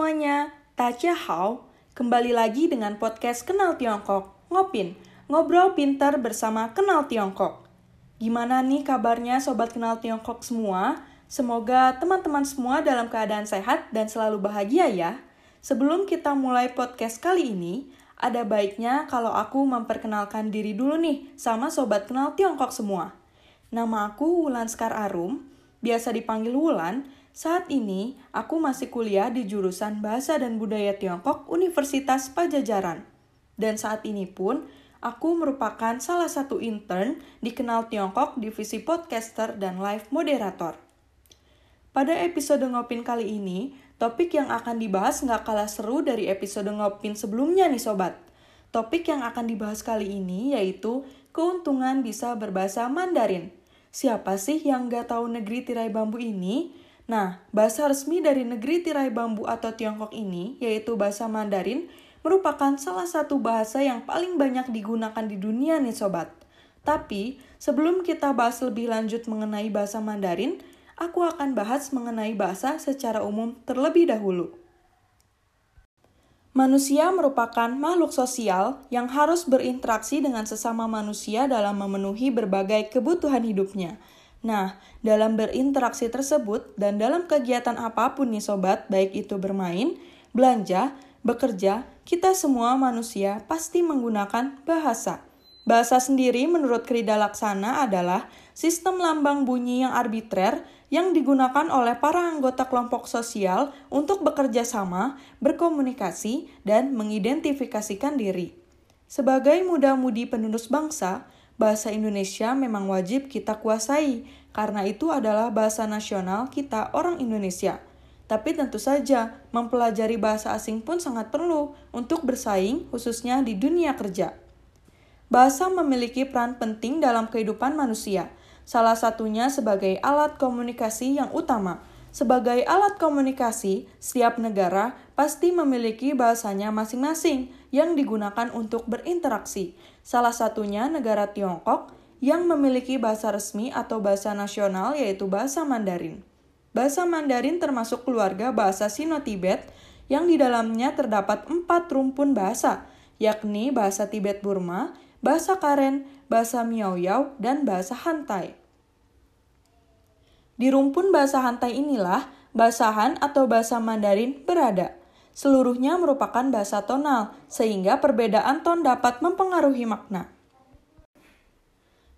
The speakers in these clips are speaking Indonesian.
Semuanya, Tacia Hao. Kembali lagi dengan podcast Kenal Tiongkok, Ngopin, Ngobrol Pintar bersama Kenal Tiongkok. Gimana nih kabarnya Sobat Kenal Tiongkok semua? Semoga teman-teman semua dalam keadaan sehat dan selalu bahagia ya. Sebelum kita mulai podcast kali ini, ada baiknya kalau aku memperkenalkan diri dulu nih sama Sobat Kenal Tiongkok semua. Nama aku Wulan Skar Arum, biasa dipanggil Wulan. Saat ini, aku masih kuliah di jurusan Bahasa dan Budaya Tiongkok Universitas Pajajaran. Dan saat ini pun, aku merupakan salah satu intern di Kenal Tiongkok Divisi Podcaster dan Live Moderator. Pada episode Ngopin kali ini, topik yang akan dibahas nggak kalah seru dari episode Ngopin sebelumnya nih sobat. Topik yang akan dibahas kali ini yaitu keuntungan bisa berbahasa Mandarin. Siapa sih yang nggak tahu negeri tirai bambu ini? Nah, bahasa resmi dari negeri tirai bambu atau Tiongkok ini, yaitu bahasa Mandarin, merupakan salah satu bahasa yang paling banyak digunakan di dunia nih sobat. Tapi, sebelum kita bahas lebih lanjut mengenai bahasa Mandarin, aku akan bahas mengenai bahasa secara umum terlebih dahulu. Manusia merupakan makhluk sosial yang harus berinteraksi dengan sesama manusia dalam memenuhi berbagai kebutuhan hidupnya. Nah, dalam berinteraksi tersebut dan dalam kegiatan apa pun nih sobat, baik itu bermain, belanja, bekerja, kita semua manusia pasti menggunakan bahasa. Bahasa sendiri menurut Krida Laksana adalah sistem lambang bunyi yang arbitrer yang digunakan oleh para anggota kelompok sosial untuk bekerja sama, berkomunikasi, dan mengidentifikasikan diri. Sebagai muda-mudi penerus bangsa, bahasa Indonesia memang wajib kita kuasai, karena itu adalah bahasa nasional kita orang Indonesia. Tapi tentu saja, mempelajari bahasa asing pun sangat perlu untuk bersaing, khususnya di dunia kerja. Bahasa memiliki peran penting dalam kehidupan manusia – salah satunya sebagai alat komunikasi yang utama. Sebagai alat komunikasi, setiap negara pasti memiliki bahasanya masing-masing yang digunakan untuk berinteraksi. Salah satunya negara Tiongkok yang memiliki bahasa resmi atau bahasa nasional yaitu bahasa Mandarin. Bahasa Mandarin termasuk keluarga bahasa Sino-Tibet yang di dalamnya terdapat empat rumpun bahasa, yakni bahasa Tibet-Burma, bahasa Karen, bahasa Miao-Yao, dan bahasa Hantai. Di rumpun bahasa Hantai inilah bahasa Han atau bahasa Mandarin berada. Seluruhnya merupakan bahasa tonal, sehingga perbedaan ton dapat mempengaruhi makna.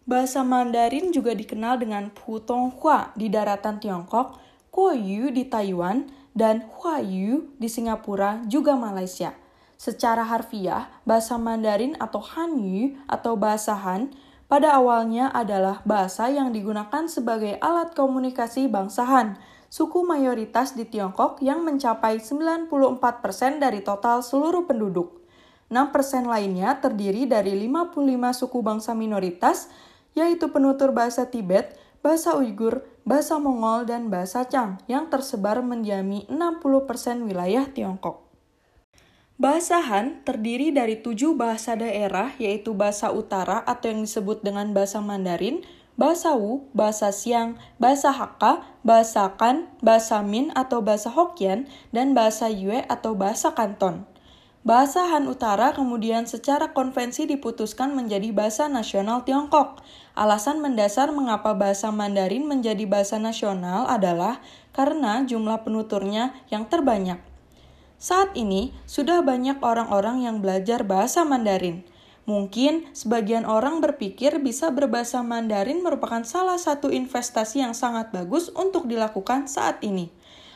Bahasa Mandarin juga dikenal dengan Putonghua di daratan Tiongkok, Kuoyu di Taiwan, dan Huayu di Singapura juga Malaysia. Secara harfiah, bahasa Mandarin atau Hanyu atau bahasa Han pada awalnya adalah bahasa yang digunakan sebagai alat komunikasi bangsa Han, suku mayoritas di Tiongkok yang mencapai 94% dari total seluruh penduduk. 6% lainnya terdiri dari 55 suku bangsa minoritas, yaitu penutur bahasa Tibet, bahasa Uighur, bahasa Mongol, dan bahasa Chang yang tersebar mendiami 60% wilayah Tiongkok. Bahasa Han terdiri dari tujuh bahasa daerah, yaitu bahasa utara atau yang disebut dengan bahasa Mandarin, bahasa Wu, bahasa Siang, bahasa Hakka, bahasa Kan, bahasa Min atau bahasa Hokkien, dan bahasa Yue atau bahasa Kanton. Bahasa Han Utara kemudian secara konvensi diputuskan menjadi bahasa nasional Tiongkok. Alasan mendasar mengapa bahasa Mandarin menjadi bahasa nasional adalah karena jumlah penuturnya yang terbanyak. Saat ini, sudah banyak orang-orang yang belajar bahasa Mandarin. Mungkin sebagian orang berpikir bisa berbahasa Mandarin merupakan salah satu investasi yang sangat bagus untuk dilakukan saat ini.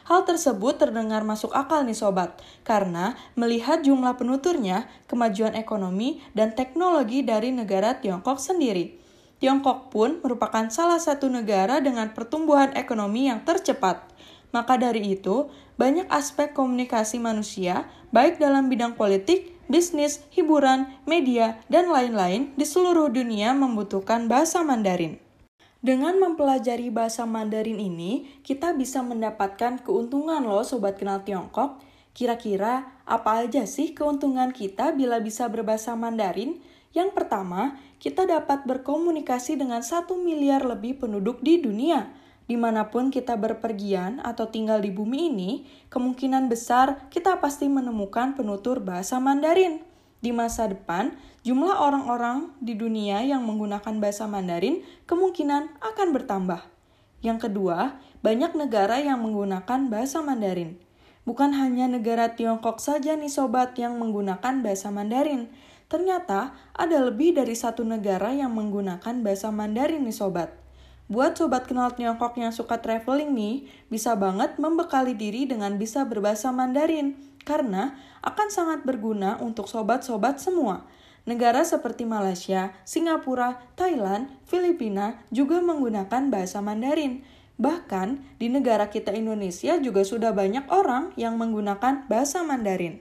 Hal tersebut terdengar masuk akal nih sobat, karena melihat jumlah penuturnya, kemajuan ekonomi, dan teknologi dari negara Tiongkok sendiri. Tiongkok pun merupakan salah satu negara dengan pertumbuhan ekonomi yang tercepat. Maka dari itu, banyak aspek komunikasi manusia, baik dalam bidang politik, bisnis, hiburan, media, dan lain-lain di seluruh dunia membutuhkan bahasa Mandarin. Dengan mempelajari bahasa Mandarin ini, kita bisa mendapatkan keuntungan loh Sobat Kenal Tiongkok. Kira-kira apa aja sih keuntungan kita bila bisa berbahasa Mandarin? Yang pertama, kita dapat berkomunikasi dengan satu miliar lebih penduduk di dunia. Di mana pun kita berpergian atau tinggal di bumi ini, kemungkinan besar kita pasti menemukan penutur bahasa Mandarin. Di masa depan, jumlah orang-orang di dunia yang menggunakan bahasa Mandarin kemungkinan akan bertambah. Yang kedua, banyak negara yang menggunakan bahasa Mandarin. Bukan hanya negara Tiongkok saja nih sobat yang menggunakan bahasa Mandarin. Ternyata ada lebih dari satu negara yang menggunakan bahasa Mandarin nih sobat. Buat sobat kenal Tiongkok yang suka traveling nih, bisa banget membekali diri dengan bisa berbahasa Mandarin, karena akan sangat berguna untuk sobat-sobat semua. Negara seperti Malaysia, Singapura, Thailand, Filipina juga menggunakan bahasa Mandarin. Bahkan di negara kita Indonesia juga sudah banyak orang yang menggunakan bahasa Mandarin.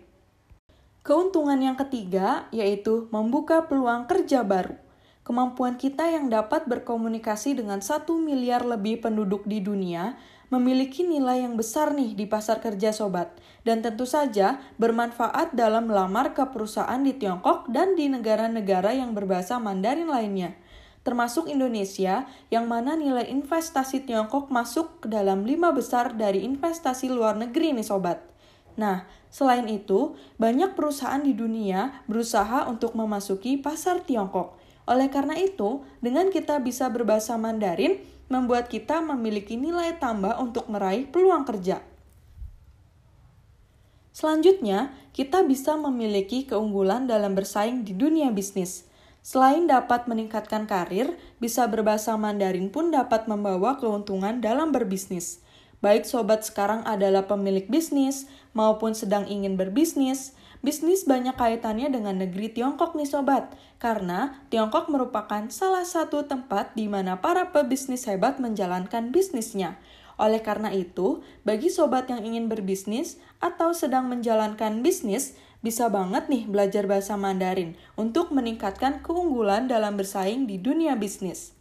Keuntungan yang ketiga yaitu membuka peluang kerja baru kemampuan kita yang dapat berkomunikasi dengan satu miliar lebih penduduk di dunia memiliki nilai yang besar nih di pasar kerja sobat dan tentu saja bermanfaat dalam melamar ke perusahaan di Tiongkok dan di negara-negara yang berbahasa Mandarin lainnya termasuk Indonesia yang mana nilai investasi Tiongkok masuk ke dalam lima besar dari investasi luar negeri nih sobat. Nah, selain itu, banyak perusahaan di dunia berusaha untuk memasuki pasar Tiongkok oleh karena itu, dengan kita bisa berbahasa Mandarin, membuat kita memiliki nilai tambah untuk meraih peluang kerja. Selanjutnya, kita bisa memiliki keunggulan dalam bersaing di dunia bisnis. Selain dapat meningkatkan karir, bisa berbahasa Mandarin pun dapat membawa keuntungan dalam berbisnis. Baik sobat sekarang adalah pemilik bisnis maupun sedang ingin berbisnis, Bisnis banyak kaitannya dengan negeri Tiongkok nih sobat, karena Tiongkok merupakan salah satu tempat di mana para pebisnis hebat menjalankan bisnisnya. Oleh karena itu, bagi sobat yang ingin berbisnis atau sedang menjalankan bisnis, bisa banget nih belajar bahasa Mandarin untuk meningkatkan keunggulan dalam bersaing di dunia bisnis.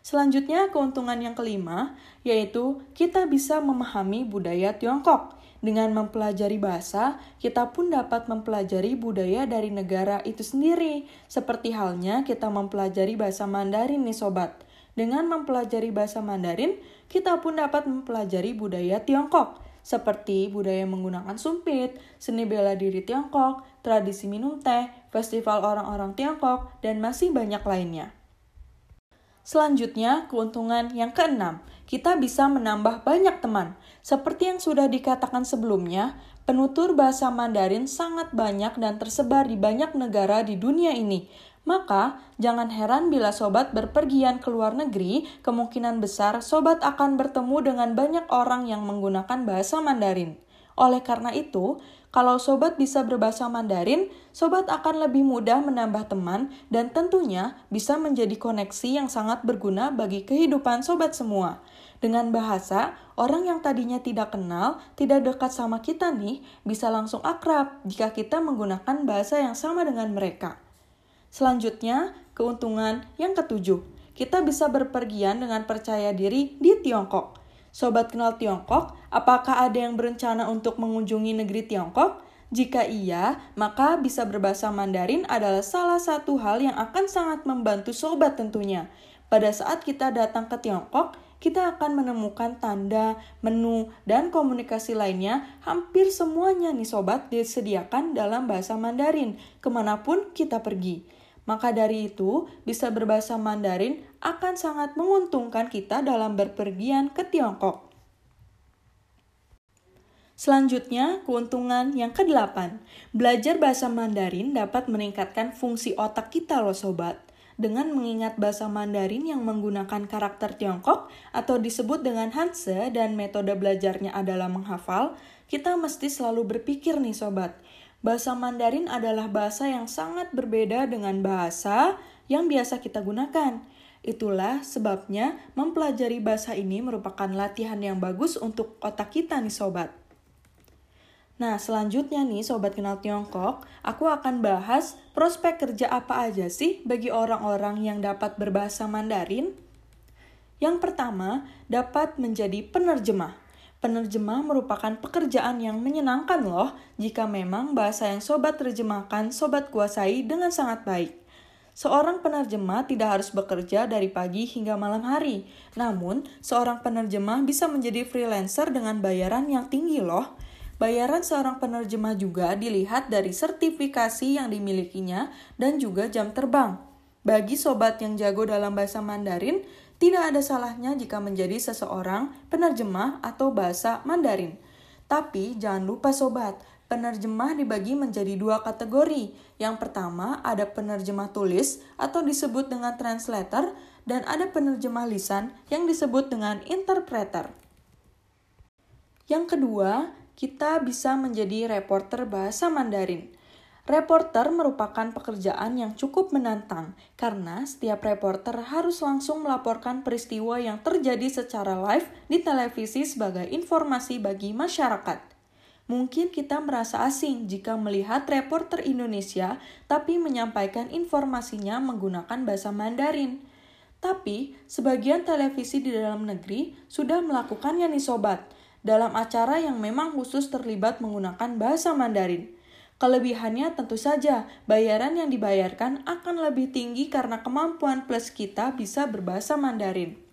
Selanjutnya, keuntungan yang kelima yaitu kita bisa memahami budaya Tiongkok. Dengan mempelajari bahasa, kita pun dapat mempelajari budaya dari negara itu sendiri. Seperti halnya kita mempelajari bahasa Mandarin nih sobat. Dengan mempelajari bahasa Mandarin, kita pun dapat mempelajari budaya Tiongkok, seperti budaya menggunakan sumpit, seni bela diri Tiongkok, tradisi minum teh, festival orang-orang Tiongkok, dan masih banyak lainnya. Selanjutnya, keuntungan yang keenam, kita bisa menambah banyak teman. Seperti yang sudah dikatakan sebelumnya, penutur bahasa Mandarin sangat banyak dan tersebar di banyak negara di dunia ini. Maka, jangan heran bila sobat berpergian ke luar negeri, kemungkinan besar sobat akan bertemu dengan banyak orang yang menggunakan bahasa Mandarin. Oleh karena itu, kalau sobat bisa berbahasa Mandarin, sobat akan lebih mudah menambah teman dan tentunya bisa menjadi koneksi yang sangat berguna bagi kehidupan sobat semua. Dengan bahasa, orang yang tadinya tidak kenal, tidak dekat sama kita nih, bisa langsung akrab jika kita menggunakan bahasa yang sama dengan mereka. Selanjutnya, keuntungan yang ketujuh. Kita bisa berpergian dengan percaya diri di Tiongkok. Sobat kenal Tiongkok, apakah ada yang berencana untuk mengunjungi negeri Tiongkok? Jika iya, maka bisa berbahasa Mandarin adalah salah satu hal yang akan sangat membantu sobat tentunya. Pada saat kita datang ke Tiongkok, kita akan menemukan tanda, menu, dan komunikasi lainnya hampir semuanya nih sobat disediakan dalam bahasa Mandarin ke mana pun kita pergi. Maka dari itu, bisa berbahasa Mandarin akan sangat menguntungkan kita dalam berpergian ke Tiongkok. Selanjutnya, keuntungan yang ke-8. Belajar bahasa Mandarin dapat meningkatkan fungsi otak kita loh sobat dengan mengingat bahasa Mandarin yang menggunakan karakter Tiongkok atau disebut dengan Hanse dan metode belajarnya adalah menghafal, kita mesti selalu berpikir nih sobat. Bahasa Mandarin adalah bahasa yang sangat berbeda dengan bahasa yang biasa kita gunakan. Itulah sebabnya mempelajari bahasa ini merupakan latihan yang bagus untuk otak kita nih sobat. Nah, selanjutnya nih Sobat Kenal Tiongkok, aku akan bahas prospek kerja apa aja sih bagi orang-orang yang dapat berbahasa Mandarin. Yang pertama, dapat menjadi penerjemah. Penerjemah merupakan pekerjaan yang menyenangkan loh jika memang bahasa yang sobat terjemahkan sobat kuasai dengan sangat baik. Seorang penerjemah tidak harus bekerja dari pagi hingga malam hari. Namun, seorang penerjemah bisa menjadi freelancer dengan bayaran yang tinggi loh. Bayaran seorang penerjemah juga dilihat dari sertifikasi yang dimilikinya dan juga jam terbang. Bagi sobat yang jago dalam bahasa Mandarin, tidak ada salahnya jika menjadi seseorang penerjemah atau bahasa Mandarin. Tapi jangan lupa sobat, penerjemah dibagi menjadi dua kategori. Yang pertama ada penerjemah tulis atau disebut dengan translator dan ada penerjemah lisan yang disebut dengan interpreter. Yang kedua, kita bisa menjadi reporter bahasa Mandarin. Reporter merupakan pekerjaan yang cukup menantang karena setiap reporter harus langsung melaporkan peristiwa yang terjadi secara live di televisi sebagai informasi bagi masyarakat. Mungkin kita merasa asing jika melihat reporter Indonesia tapi menyampaikan informasinya menggunakan bahasa Mandarin. Tapi, sebagian televisi di dalam negeri sudah melakukannya nih sobat, dalam acara yang memang khusus terlibat menggunakan bahasa Mandarin. Kelebihannya tentu saja, bayaran yang dibayarkan akan lebih tinggi karena kemampuan plus kita bisa berbahasa Mandarin.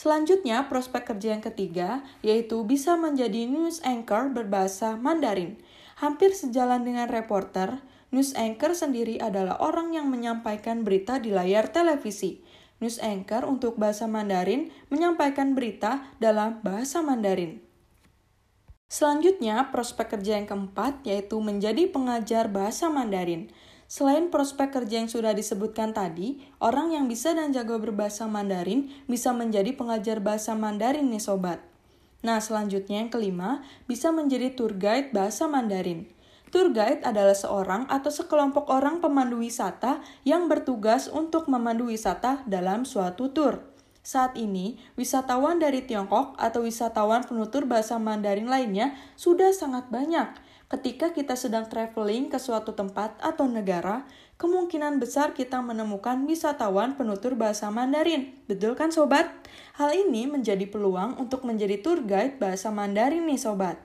Selanjutnya, prospek kerja yang ketiga, yaitu bisa menjadi news anchor berbahasa Mandarin. Hampir sejalan dengan reporter, news anchor sendiri adalah orang yang menyampaikan berita di layar televisi. News anchor untuk bahasa Mandarin menyampaikan berita dalam bahasa Mandarin. Selanjutnya, prospek kerja yang keempat yaitu menjadi pengajar bahasa Mandarin. Selain prospek kerja yang sudah disebutkan tadi, orang yang bisa dan jago berbahasa Mandarin bisa menjadi pengajar bahasa Mandarin nih sobat. Nah, selanjutnya yang kelima, bisa menjadi tour guide bahasa Mandarin. Tour guide adalah seorang atau sekelompok orang pemandu wisata yang bertugas untuk memandu wisata dalam suatu tour. Saat ini, wisatawan dari Tiongkok atau wisatawan penutur bahasa Mandarin lainnya sudah sangat banyak Ketika kita sedang traveling ke suatu tempat atau negara, kemungkinan besar kita menemukan wisatawan penutur bahasa Mandarin. Betul kan sobat? Hal ini menjadi peluang untuk menjadi tour guide bahasa Mandarin nih sobat.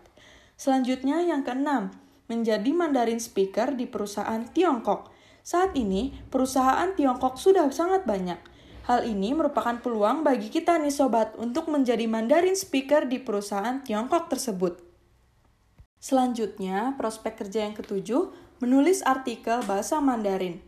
Selanjutnya yang keenam, menjadi Mandarin speaker di perusahaan Tiongkok. Saat ini, perusahaan Tiongkok sudah sangat banyak. Hal ini merupakan peluang bagi kita nih sobat untuk menjadi Mandarin speaker di perusahaan Tiongkok tersebut. Selanjutnya, prospek kerja yang ketujuh, menulis artikel bahasa Mandarin.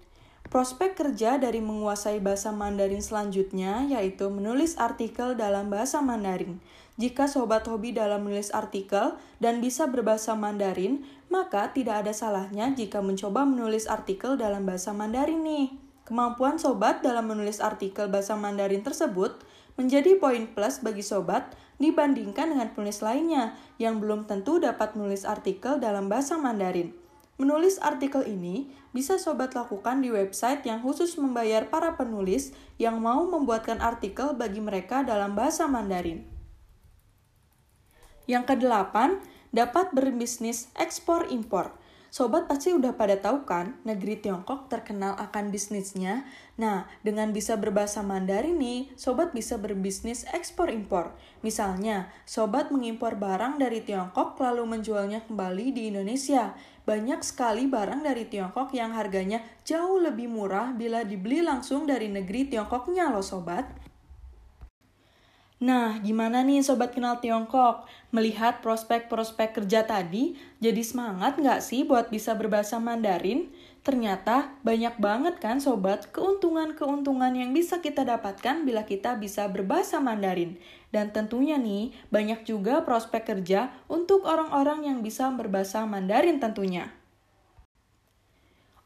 Prospek kerja dari menguasai bahasa Mandarin selanjutnya yaitu menulis artikel dalam bahasa Mandarin. Jika sobat hobi dalam menulis artikel dan bisa berbahasa Mandarin, maka tidak ada salahnya jika mencoba menulis artikel dalam bahasa Mandarin nih. Kemampuan sobat dalam menulis artikel bahasa Mandarin tersebut menjadi poin plus bagi sobat dibandingkan dengan penulis lainnya yang belum tentu dapat menulis artikel dalam bahasa Mandarin. Menulis artikel ini bisa sobat lakukan di website yang khusus membayar para penulis yang mau membuatkan artikel bagi mereka dalam bahasa Mandarin. Yang kedelapan, dapat berbisnis ekspor-impor. Sobat pasti udah pada tahu kan, negeri Tiongkok terkenal akan bisnisnya. Nah, dengan bisa berbahasa Mandarin nih, sobat bisa berbisnis ekspor-impor. Misalnya, sobat mengimpor barang dari Tiongkok lalu menjualnya kembali di Indonesia. Banyak sekali barang dari Tiongkok yang harganya jauh lebih murah bila dibeli langsung dari negeri Tiongkoknya loh sobat. Nah, gimana nih Sobat Kenal Tiongkok? Melihat prospek-prospek kerja tadi, jadi semangat nggak sih buat bisa berbahasa Mandarin? Ternyata banyak banget kan Sobat keuntungan-keuntungan yang bisa kita dapatkan bila kita bisa berbahasa Mandarin. Dan tentunya nih, banyak juga prospek kerja untuk orang-orang yang bisa berbahasa Mandarin tentunya.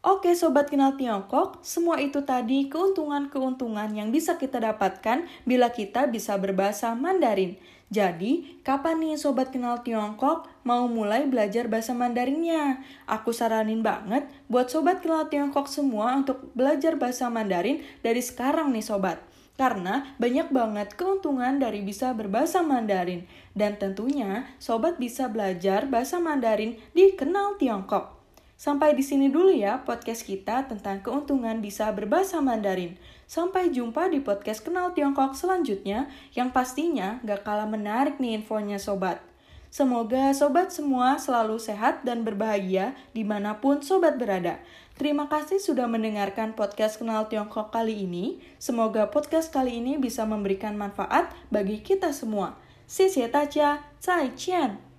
Oke Sobat Kenal Tiongkok, semua itu tadi keuntungan-keuntungan yang bisa kita dapatkan bila kita bisa berbahasa Mandarin. Jadi, kapan nih Sobat Kenal Tiongkok mau mulai belajar bahasa Mandarinnya? Aku saranin banget buat Sobat Kenal Tiongkok semua untuk belajar bahasa Mandarin dari sekarang nih Sobat. Karena banyak banget keuntungan dari bisa berbahasa Mandarin. Dan tentunya, Sobat bisa belajar bahasa Mandarin di Kenal Tiongkok. Sampai di sini dulu ya podcast kita tentang keuntungan bisa berbahasa Mandarin. Sampai jumpa di podcast Kenal Tiongkok selanjutnya yang pastinya gak kalah menarik nih infonya sobat. Semoga sobat semua selalu sehat dan berbahagia dimanapun sobat berada. Terima kasih sudah mendengarkan podcast Kenal Tiongkok kali ini. Semoga podcast kali ini bisa memberikan manfaat bagi kita semua. 谢谢大家，再见。